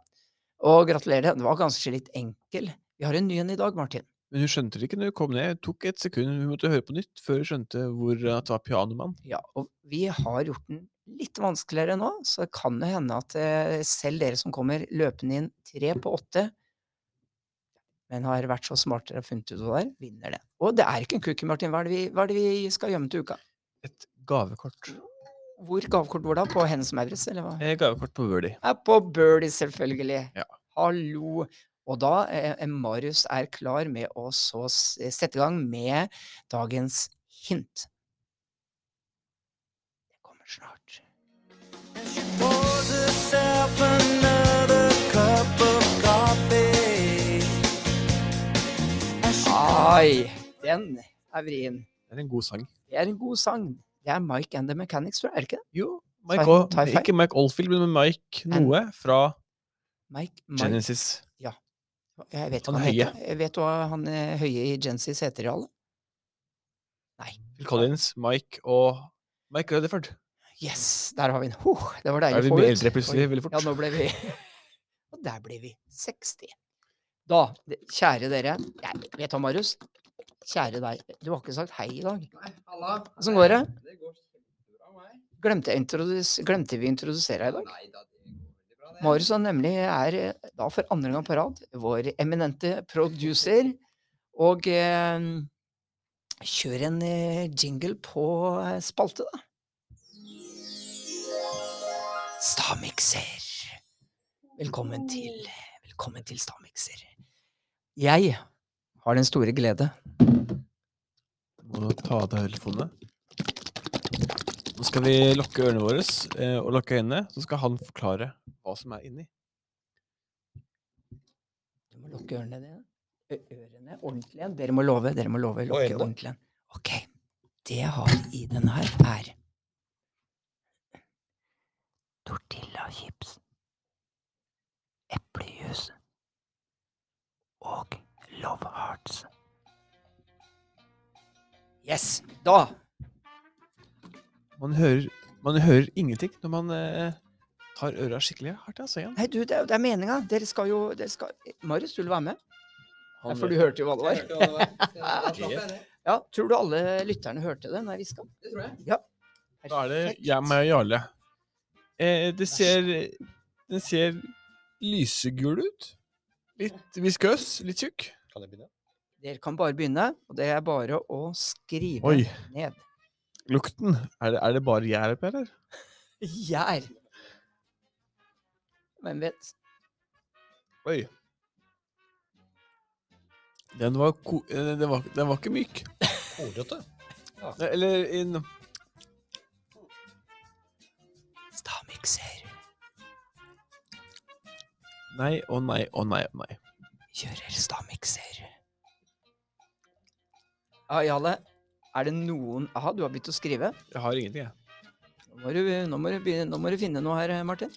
B: Og gratulerer, den var kanskje litt enkel. Vi har en ny en i dag, Martin.
A: Men hun skjønte det ikke når hun kom ned. Det tok et sekund. Hun måtte høre på nytt før hun skjønte hvor at det var pianomann.
B: Ja, og vi har gjort den litt vanskeligere nå, så det kan jo hende at eh, selv dere som kommer løpende inn tre på åtte, men har vært så smartere og funnet ut hva det er, vinner det. Og det er ikke en cookie, Martin. Hva er det vi, hva er det vi skal gjemme til uka?
A: Et gavekort.
B: Hvor gavekort var det? På Hennes Maurits, eller hva?
A: Eh, Gavekort på Birdie.
B: Ja, på Birdie, selvfølgelig.
A: Ja.
B: Hallo. Og da eh, Marius er klar med å så sette i gang med dagens hint. Det kommer snart. Ai, den er vrien.
A: Det er en god sang.
B: Det er en god sang. Det er Mike and the Mechanics, tror jeg, er det ikke det?
A: Jo, Mike
B: feil?
A: Ikke Mike Oldfield, men Mike noe fra
B: Mike, Mike
A: Genesis.
B: Jeg vet,
A: Han
B: hva
A: høye.
B: heter. Jeg vet hva han eh, høye i Genesis heter, Nei.
A: Phil Collins, Mike og Mike Rutherford.
B: Yes, der har vi den. Huh, det var
A: Da
B: deilig
A: vi
B: å få
A: vi
B: ut.
A: eldre plutselig, veldig fort.
B: Ja, nå ble vi Og der ble vi 60. Da, kjære dere Jeg vet du, Marius? Kjære deg. Du har ikke sagt hei i dag. Åssen går det?
E: Det går kjempebra meg.
B: Glemte, vi å introdusere deg i dag?
E: Nei da, det bra, det.
B: Marius er nemlig er da for andre gang på rad vår eminente producer. Og eh, kjør en eh, jingle på eh, spalte, da. Stamikser. Velkommen til Velkommen til Stavmikser. Jeg har den store glede
A: Må ta av deg telefonene. Nå skal vi lukke ørene våre eh, og lukke øynene, så skal han forklare hva som er inni.
B: Du må lukke ørene dine. Ørene ordentlig igjen. Dere må love. Dere må love. Lukke
D: øynene.
B: ordentlig igjen. Ok. Det jeg har i denne her, er tortillachips, eplejus og love hearts. Yes! Da
A: Man hører, man hører ingenting når man eh, tar øra skikkelig hardt. Altså, igjen.
B: Nei, du, det er, det er meninga. Dere skal jo dere skal, Marius, du vil være med? Ja, for du hørte jo hva det var. Ja, Tror du alle lytterne hørte det når jeg hviska?
E: Det tror jeg.
B: Ja.
A: Da er det jeg, og Jarle. Eh, det ser Den ser lysegul ut. Litt viskøs, litt tjukk.
D: Kan jeg begynne?
B: Dere kan bare begynne, og det er bare å skrive
A: Oi,
B: ned.
A: lukten. Er det, er det bare gjær oppi her, eller?
B: Gjær. Hvem vet?
A: Oi. Den var, ko eh, den var, den var ikke myk.
D: Korete.
A: Eller in,
B: Stavmikser.
A: Nei og nei og nei og nei.
B: Kjører stavmikser. Ja, Jale, Er det noen Aha, du har begynt å skrive?
A: Jeg har ingenting, jeg.
B: Nå må du, nå må du, begynne, nå må du finne noe her, Martin.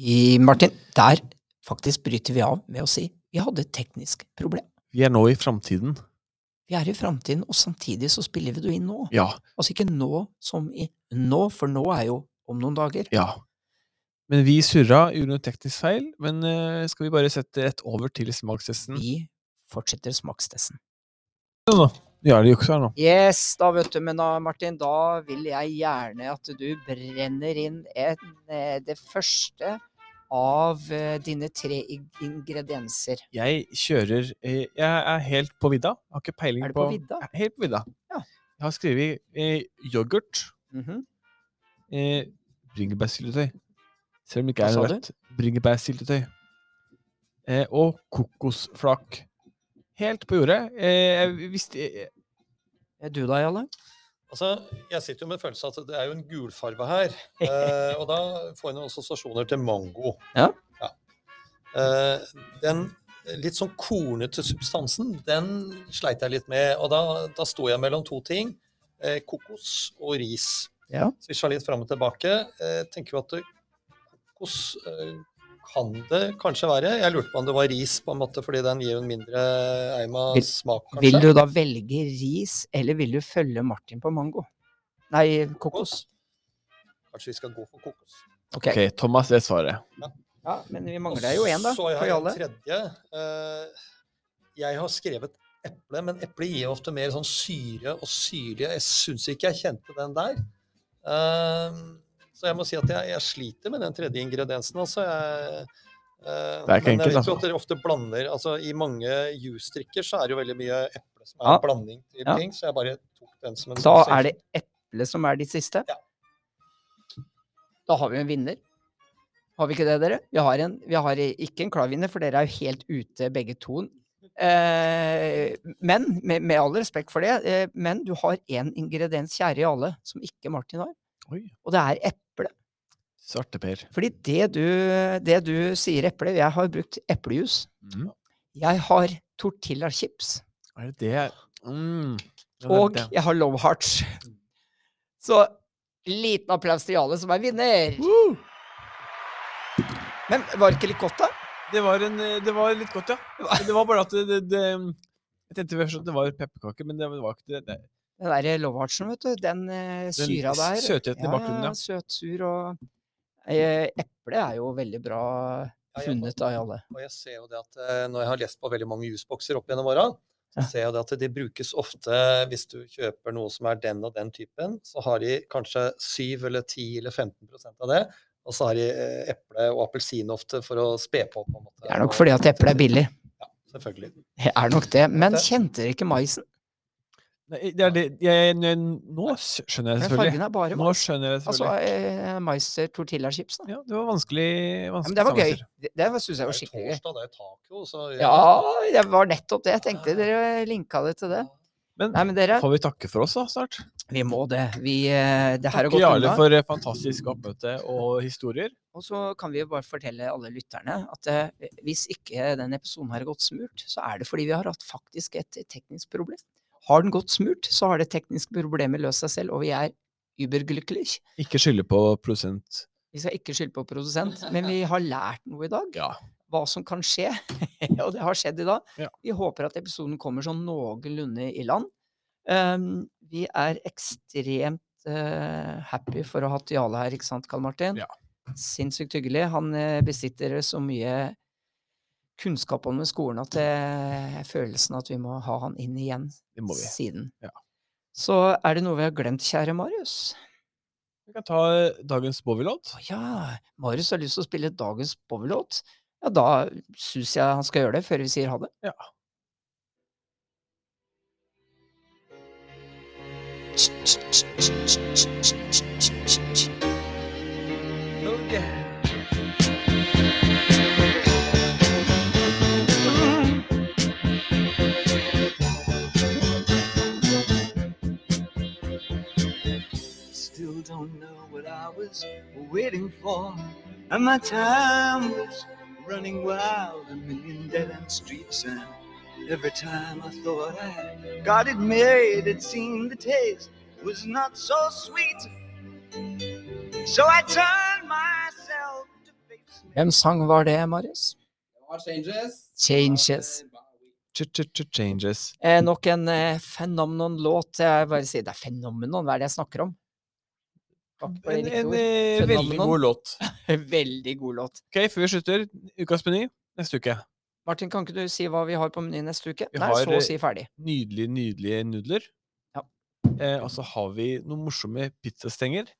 B: I Martin, der faktisk bryter vi av med å si vi hadde et teknisk problem.
A: Vi er nå i framtiden.
B: Vi er i framtiden, og samtidig så spiller vi det inn nå.
A: Ja.
B: Altså ikke nå som i nå, for nå er jo om noen dager.
A: Ja. Men vi surra, gjorde noe teknisk feil. Men eh, skal vi bare sette rett over til smakstesten?
B: Vi fortsetter smakstesten.
A: Ja, det jukser nå.
B: Yes, da vet du, men da, Martin, da vil jeg gjerne at du brenner inn en, eh, det første av eh, dine tre ingredienser.
A: Jeg kjører Jeg er helt på vidda. Har ikke peiling på
B: Er du på vidda?
A: Jeg er Helt på vidda.
B: Ja.
A: Jeg har skrevet eh, yoghurt,
B: Mhm.
A: eh, bringebærsyltetøy Selv om det ikke er rett. Bringebærsyltetøy. Eh, og kokosflak. Helt på jordet. Eh, jeg visste eh,
B: Er du da, Jalle?
D: Altså, jeg sitter jo med følelsen at det er jo en gulfarve her. eh, og da får jeg noen assosiasjoner til mango.
B: Ja.
D: Eh, den litt sånn kornete substansen, den sleit jeg litt med. Og da, da sto jeg mellom to ting. Eh, kokos og ris.
B: Ja.
D: Svisja litt fram og tilbake. Eh, tenker jo at eh, kan det kanskje være. Jeg lurte på om det var ris, på en måte, fordi den gir en mindre eim av
B: Vil-
D: smak, kanskje.
B: Vil du da velge ris, eller vil du følge Martin på mango? Nei, kokos.
D: Kanskje vi skal gå for kokos.
B: Ok.
A: okay Thomas, er svaret.
B: Ja, men vi mangler jo én, da.
D: Så
B: jeg
D: har jeg en tredje. Eh, jeg har skrevet eple, men eple gir ofte mer sånn syre og syrlige. Jeg syns ikke jeg kjente den der. Eh, så jeg må si at jeg, jeg sliter med den tredje ingrediensen. Altså. Jeg, eh,
A: Det er ikke
D: men
A: enkelt,
D: jeg vet jo at dere ofte blander altså I mange juice-drikker så er det jo veldig mye eple som er
B: Ja.
D: blanding til
B: Ja.
D: ting, så jeg bare tok den som en
B: Da er det eple som er ditt siste?
D: Ja.
B: Da har vi en vinner. Har vi ikke det, dere? Vi har, en, vi har ikke en klar vinner, for dere er jo helt ute begge to. Eh, men, med, med all respekt for det, eh, men du har én ingrediens, kjære i alle som ikke Martin har.
A: Oi.
B: Og det er eple.
A: Svarteper.
B: Fordi det du, det du sier eple Jeg har brukt eplejus.
A: Mm.
B: Jeg har tortillachips.
A: Er det det mm. Ja,
B: Og
A: det.
B: jeg har low hearts. Så liten applaus til Jale, som er vinner.
A: Woo!
B: Men var det ikke litt godt, da?
A: Det var, en, det var litt godt, ja. Det var bare at det, det, det Jeg tenkte først at det var pepperkaker, men det var ikke det. Det.
B: Den der Lovartsen, vet du. Den eh, syra der.
A: søtheten i bakgrunnen, ja.
B: Søt, sur og eh, Eple er jo veldig bra funnet av alle.
D: Og jeg ser jo det at eh, når jeg har lest på veldig mange jusbokser opp gjennom åra, så ser jeg det at de brukes ofte hvis du kjøper noe som er den og den typen, så har de kanskje 7 eller 10 eller 15% av det. Og så har de eh, eple og appelsin ofte for å spe på. på en måte.
B: Det er nok fordi at eple er billig.
D: Ja, selvfølgelig.
B: Det er nok det. Men kjente dere ikke maisen?
A: Nei, det er det jeg, jeg, Nå skjønner jeg
B: det
A: selvfølgelig.
B: fargen er bare
A: Nå
B: mais.
A: skjønner jeg
B: Altså
A: selvfølgelig.
B: eh, mais tortillachips, da.
A: Ja, det var vanskelig,
B: Ja,
A: vanskelig
B: men det var gøy. Det, det syns jeg var skikkelig gøy.
D: torsdag, det er taco, så
B: Ja, det var nettopp det jeg tenkte. Dere linka det til det.
A: Men
B: Nei, men dere,
A: får vi takke for oss da, snart?
B: vi må det. Vi, eh, det her har gått
A: Jarle for eh, fantastisk oppmøte og historier.
B: Og så kan vi jo bare fortelle alle lytterne at eh, hvis ikke den episoden har gått smurt, så er det fordi vi har hatt faktisk et teknisk problem. Har den gått smurt, så har det tekniske problemet løst seg selv, og vi er überglücklich.
A: Ikke skylde på produsent.
B: Vi skal ikke skylde på produsent, men vi har lært noe i dag.
A: Ja.
B: Hva som kan skje. og det har skjedd i dag.
A: Ja.
B: Vi håper at episoden kommer sånn noenlunde i land. Um, vi er ekstremt uh, happy for å ha hatt Jale her, ikke sant, Karl Martin?
A: Ja.
B: Sinnssykt hyggelig. Han eh, besitter så mye kunnskap med skolen at det er følelsen at vi må ha han inn igjen
A: Det må vi.
B: siden.
A: Ja.
B: Så er det noe vi har glemt, kjære Marius?
A: Vi kan ta eh, dagens Bowie-låt.
B: Ja, Marius har lyst til å spille dagens Bowie-låt. Ja, da syns jeg han skal gjøre det, før vi sier ha det.
A: Ja.
B: Oh, yeah.
F: Don't know what I was waiting for. And my time was running wild, a million dead end streets. And every time I thought I got it made, it seemed the taste was not so sweet. So I turned myself to face me.
B: Hvem sang var det, Marius?
E: Changes.
B: Changes.
E: av, eh, Bowie.
A: Ch-ch-ch-changes.
B: Eh, nok en eh, fenomenon-låt. Jeg bare sier det er fenomenon, hva er det jeg snakker om?
A: En, en eh, veldig god låt.
B: Veldig god låt.
A: Ok, før vi slutter, ukas meny neste uke.
B: Martin, kan ikke du si hva vi har på menyen neste uke?
A: Vi
B: Nei,
A: har,
B: så å
A: eh,
B: si ferdig.
A: Nydelige, nydelige nudler.
B: Ja.
A: Eh, og så har vi noen morsomme pizzastenger.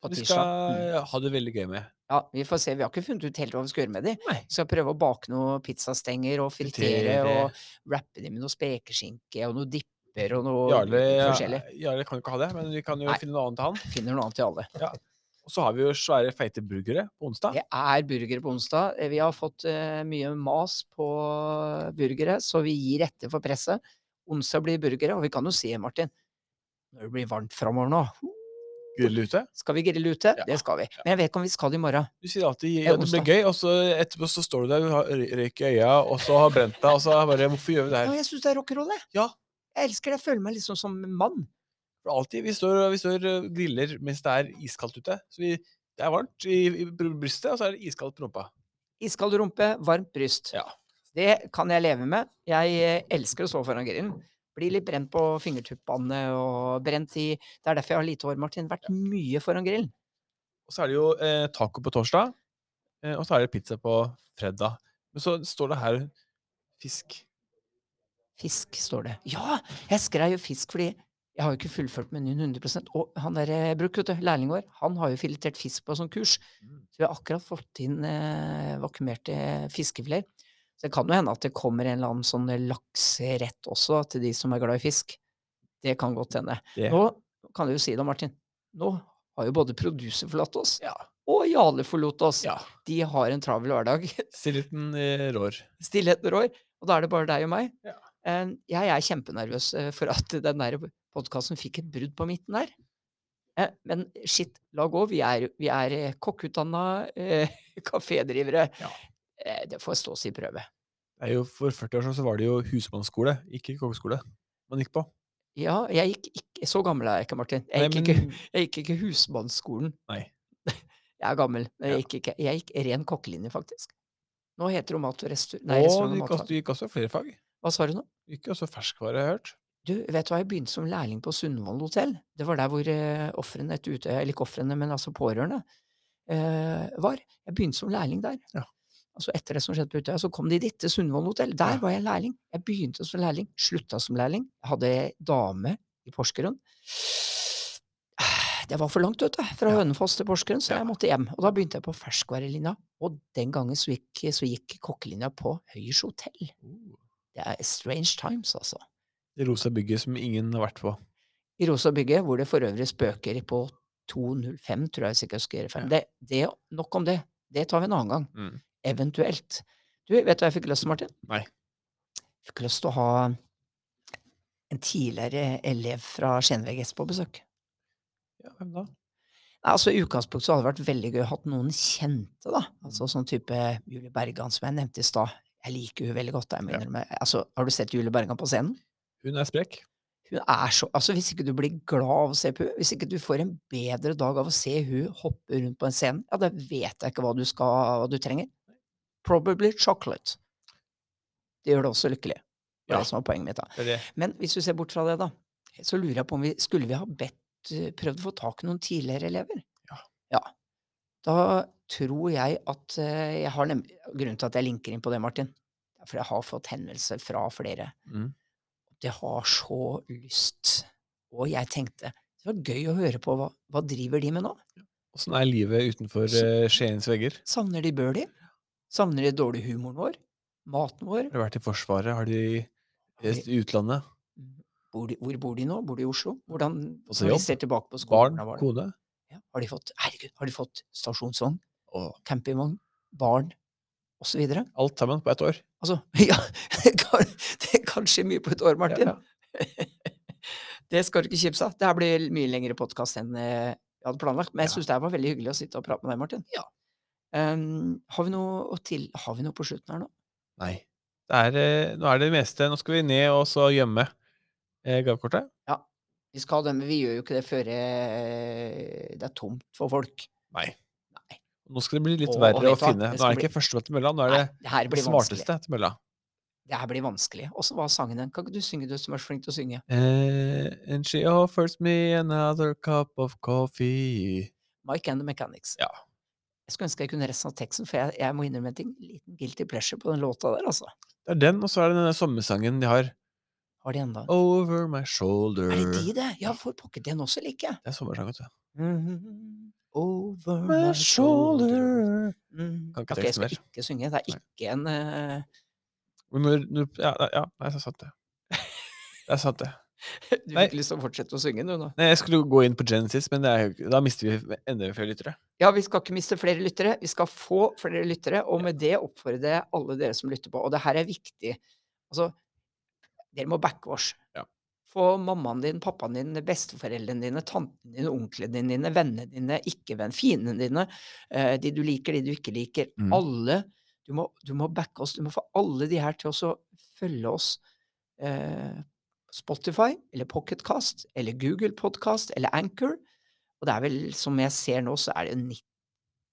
B: På
A: Vi skal
B: Mm.
A: eh, ha det veldig gøy med.
B: Ja, vi får se. Vi har ikke funnet ut helt hva vi skal gjøre med
A: dem.
B: Vi skal prøve å bake noen pizzastenger og fritere
A: Fritere.
B: og wrappe dem med noe spekeskinke og noe dipper og noe
A: Jarle,
B: forskjellig.
A: Jarle kan jo ikke ha det, men vi kan jo
B: Nei.
A: finne noe annet til han.
B: Finner noe annet til alle.
A: Og så har vi jo svære, feite burgere på onsdag.
B: Det er burgere på onsdag. Eh, Vi har fått uh, mye mas på burgere, så vi gir etter for presset. Onsdag blir burgere, og vi kan jo se, Martin, når det blir varmt framover nå,
A: Grille ute.
B: skal vi grille ute?
A: Ja,
B: Det skal vi. Men jeg vet ikke om vi skal det i morgen.
A: Du sier alltid ja, det blir gøy, og så etterpå så står du der, du har røyk i øya, og så har brent deg, og så bare Hvorfor gjør vi det
B: Ja,
A: her?
B: jeg syns det er rock'n'roll, jeg.
A: Ja.
B: Jeg elsker det. Jeg føler meg liksom som en mann.
A: Alltid, vi står, og griller mens det er iskaldt ute. Så vi, det er varmt i, i brystet, og så er det iskaldt på rumpa.
B: Iskald rumpe, varmt bryst.
A: Ja.
B: Det kan jeg leve med. Jeg eh, elsker å stå foran grillen. Blir litt brent på fingertuppene og brent i Det er derfor jeg har lite hår, Martin. Vært mye foran grillen.
A: Og så er det jo eh, taco på torsdag, eh, og så er det pizza på fredag. Men så står det her fisk.
B: Fisk, står det. Ja! Jeg skrev jo fisk fordi jeg har jo ikke fullført menyen 100% Og han der eh, Bruk, vet du, lærlingen vår, han har jo filetert fisk på sånn kurs.
A: Mm.
B: Så vi har akkurat fått inn eh, vakuumerte fiskefileter. Så det kan jo hende at det kommer en eller annen sånn lakserett også til de som er glad i fisk. Det kan godt hende.
A: Det.
B: Nå kan du jo si det, Martin. Nå har jo både producer forlatt oss,
A: Ja.
B: og Jale forlot oss.
A: ja.
B: De har en travel hverdag.
A: Stillheten eh, rår.
B: Stillheten rår. Og da er det bare deg og meg.
A: Ja.
B: Eh, Jeg er kjempenervøs eh, for at den der podkasten fikk et brudd på midten der. Eh, Men shit, la gå. Vi er, vi er kokkeutdanna kokkutdanna eh, kafédrivere.
A: Ja.
B: Eh, Det får stå sin prøve.
A: Det er jo, for 40 år siden så var det jo husmannsskole, ikke kokkeskole, man gikk på.
B: Ja, jeg gikk ikke Så gammel er jeg ikke, Martin. Jeg
A: Nei,
B: gikk,
A: men,
B: ikke, jeg gikk ikke husmannsskolen.
A: nei.
B: Jeg er gammel. men
A: Ja.
B: Jeg gikk, ikke, jeg gikk ren kokkelinje, faktisk. Nå heter det mat og restaur... Nei, restaurant og matfag.
A: du gikk også flere fag.
B: Hva sa du nå?
A: Ikke også ferskvare, har jeg hørt.
B: Du, vet du hva, jeg begynte som lærling på Sundvolden hotell. Det var der hvor eh, ofrene etter ute, eller ikke ofrene, men altså pårørende, eh, var. Jeg begynte som lærling der.
A: Ja.
B: Altså etter det som skjedde på Utøya, så kom de dit til Sundvolden hotell. Der
A: Ja.
B: var jeg lærling. Jeg begynte som lærling, slutta som lærling. Jeg hadde dame i Porsgrunn. Det var for langt, vet du, fra
A: Ja.
B: Hønefoss til Porsgrunn, så jeg måtte hjem. Og da begynte jeg på ferskvarelinja, og den gangen så gikk, så gikk kokkelinja på Høyers hotell. Det er strange times, altså.
A: I rosa bygget som ingen har vært på.
B: i Rosa bygget, hvor det for øvrig spøker på 205, tror jeg sikkert skal gjøre feil. Det, det, nok om det. Det tar vi en annen gang.
A: Mm.
B: Eventuelt. Du, vet du hva jeg fikk lyst til, Martin?
A: Nei.
B: Jeg fikk lyst til å ha en tidligere elev fra Skien VGS på besøk.
A: Ja, hvem da?
B: Nei, altså I utgangspunktet så hadde det vært veldig gøy å ha noen kjente, da. Altså sånn type Julie Bergan, som jeg nevnte i stad. Jeg liker hun veldig godt. Jeg
A: Ja.
B: Altså, har du sett Julie Bergan på scenen?
A: Hun er sprek.
B: Hun er så Altså, hvis ikke du blir glad av å se på henne, hvis ikke du får en bedre dag av å se hun hoppe rundt på en scene, ja, da vet jeg ikke hva du skal Hva du trenger. Probably chocolate. Det gjør det også lykkelig. Det
A: Ja.
B: det som er poenget mitt. da.
A: Det det.
B: Men hvis du ser bort fra det, da, så lurer jeg på om vi skulle vi ha bedt prøvd å få tak i noen tidligere elever?
A: Ja.
B: ja. Da tror jeg at eh, jeg har nem Grunnen til at jeg linker inn på det, Martin, er for jeg har fått henvendelser fra flere
A: Mm.
B: det har så lyst. Og jeg tenkte det var gøy å høre på hva, hva driver de med nå?
A: Åssen er livet utenfor uh, Skiens vegger?
B: Savner de Birdie? Savner de dårlig humoren vår? Maten vår?
A: Har de vært i Forsvaret? Har de reist i utlandet?
B: Bor de, hvor bor de nå? Bor de i Oslo? Hvordan når de ser tilbake på skolen, Barn?
A: Kone?
B: Ja, har de fått herregud, har de fått stasjonsvogn,
A: Og
B: campingvogn, barn osv.?
A: alt sammen på ett år?
B: Altså, ja det kan, kanskje skje mye på et år, Martin.
A: Ja,
B: det skal du ikke kimse av. Det her blir mye lengre podkast enn eh, jeg hadde planlagt. Men jeg
A: Ja.
B: syns det var veldig hyggelig å sitte og prate med deg, Martin.
A: Ja.
B: Um, har, vi noe til, har vi noe på slutten her nå?
A: Nei. Det er, eh, nå er det det meste Nå skal vi ned og så gjemme eh, gavekortet.
B: Vi skal ha det, men vi gjør jo ikke det før eh, det er tomt for folk.
A: Nei. Nå skal det bli litt
B: og
A: verre å finne. Nå er det ikke førstemann til mølla, nå er det
B: Nei, det blir vanskelig.
A: smarteste til mølla.
B: Det her blir vanskelig. Og så var sangen den. Kan ikke du synge, du som er så flink til å synge?
A: Uh, and she offers me another cup of coffee.
B: Mike and the Mechanics.
A: Ja.
B: Jeg skulle ønske jeg kunne resten av teksten, for jeg, jeg må innrømme en ting. Liten guilty pleasure på den låta der, altså.
A: Det er den, og så er det denne sommersangen de har.
B: Har de enda
A: Over my shoulder.
B: Er det de, det? Ja, for pokker, den også liker jeg.
A: Det er sommersang, vet du.
B: Mhm. Over
A: My
B: shoulder. Mm.
A: Kan ikke
B: Ok, jeg skal
A: mer.
B: ikke synge. Det er
A: Nei.
B: ikke en
A: uh... Når, når, ja, ja, det er sant, det. Det er sant, det.
B: Du fikk lyst til å fortsette å synge, du nå?
A: Nei, jeg skulle gå inn på Genesis, men det er, da mister vi enda flere lyttere.
B: Ja, vi skal ikke miste flere lyttere. Vi skal få flere lyttere, og med det oppfordrer jeg alle dere som lytter på. Og det her er viktig. Altså, dere må backe oss.
A: Ja.
B: Få mammaen din, pappaen din, besteforeldrene dine, tanten din, onklene dine, vennene dine, ikke-venn, fiendene dine, eh, de du liker, de du ikke liker.
A: Mm.
B: Alle. Du må, du må backe oss. Du må få alle de her til å følge oss. Eh, Spotify eller Pocketcast eller Google Podcast eller Anchor. Og det er vel, som jeg ser nå, så er det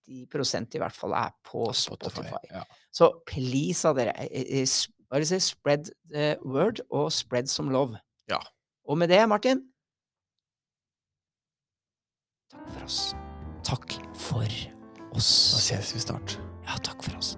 B: 90% i hvert fall er på Spotify.
A: Ja.
B: Så please av dere, eh, eh, det si, spread the word og spread some love.
A: Ja.
B: Og med det, Martin Takk for oss. Takk for oss.
A: Da ses vi snart. Ja, takk for oss.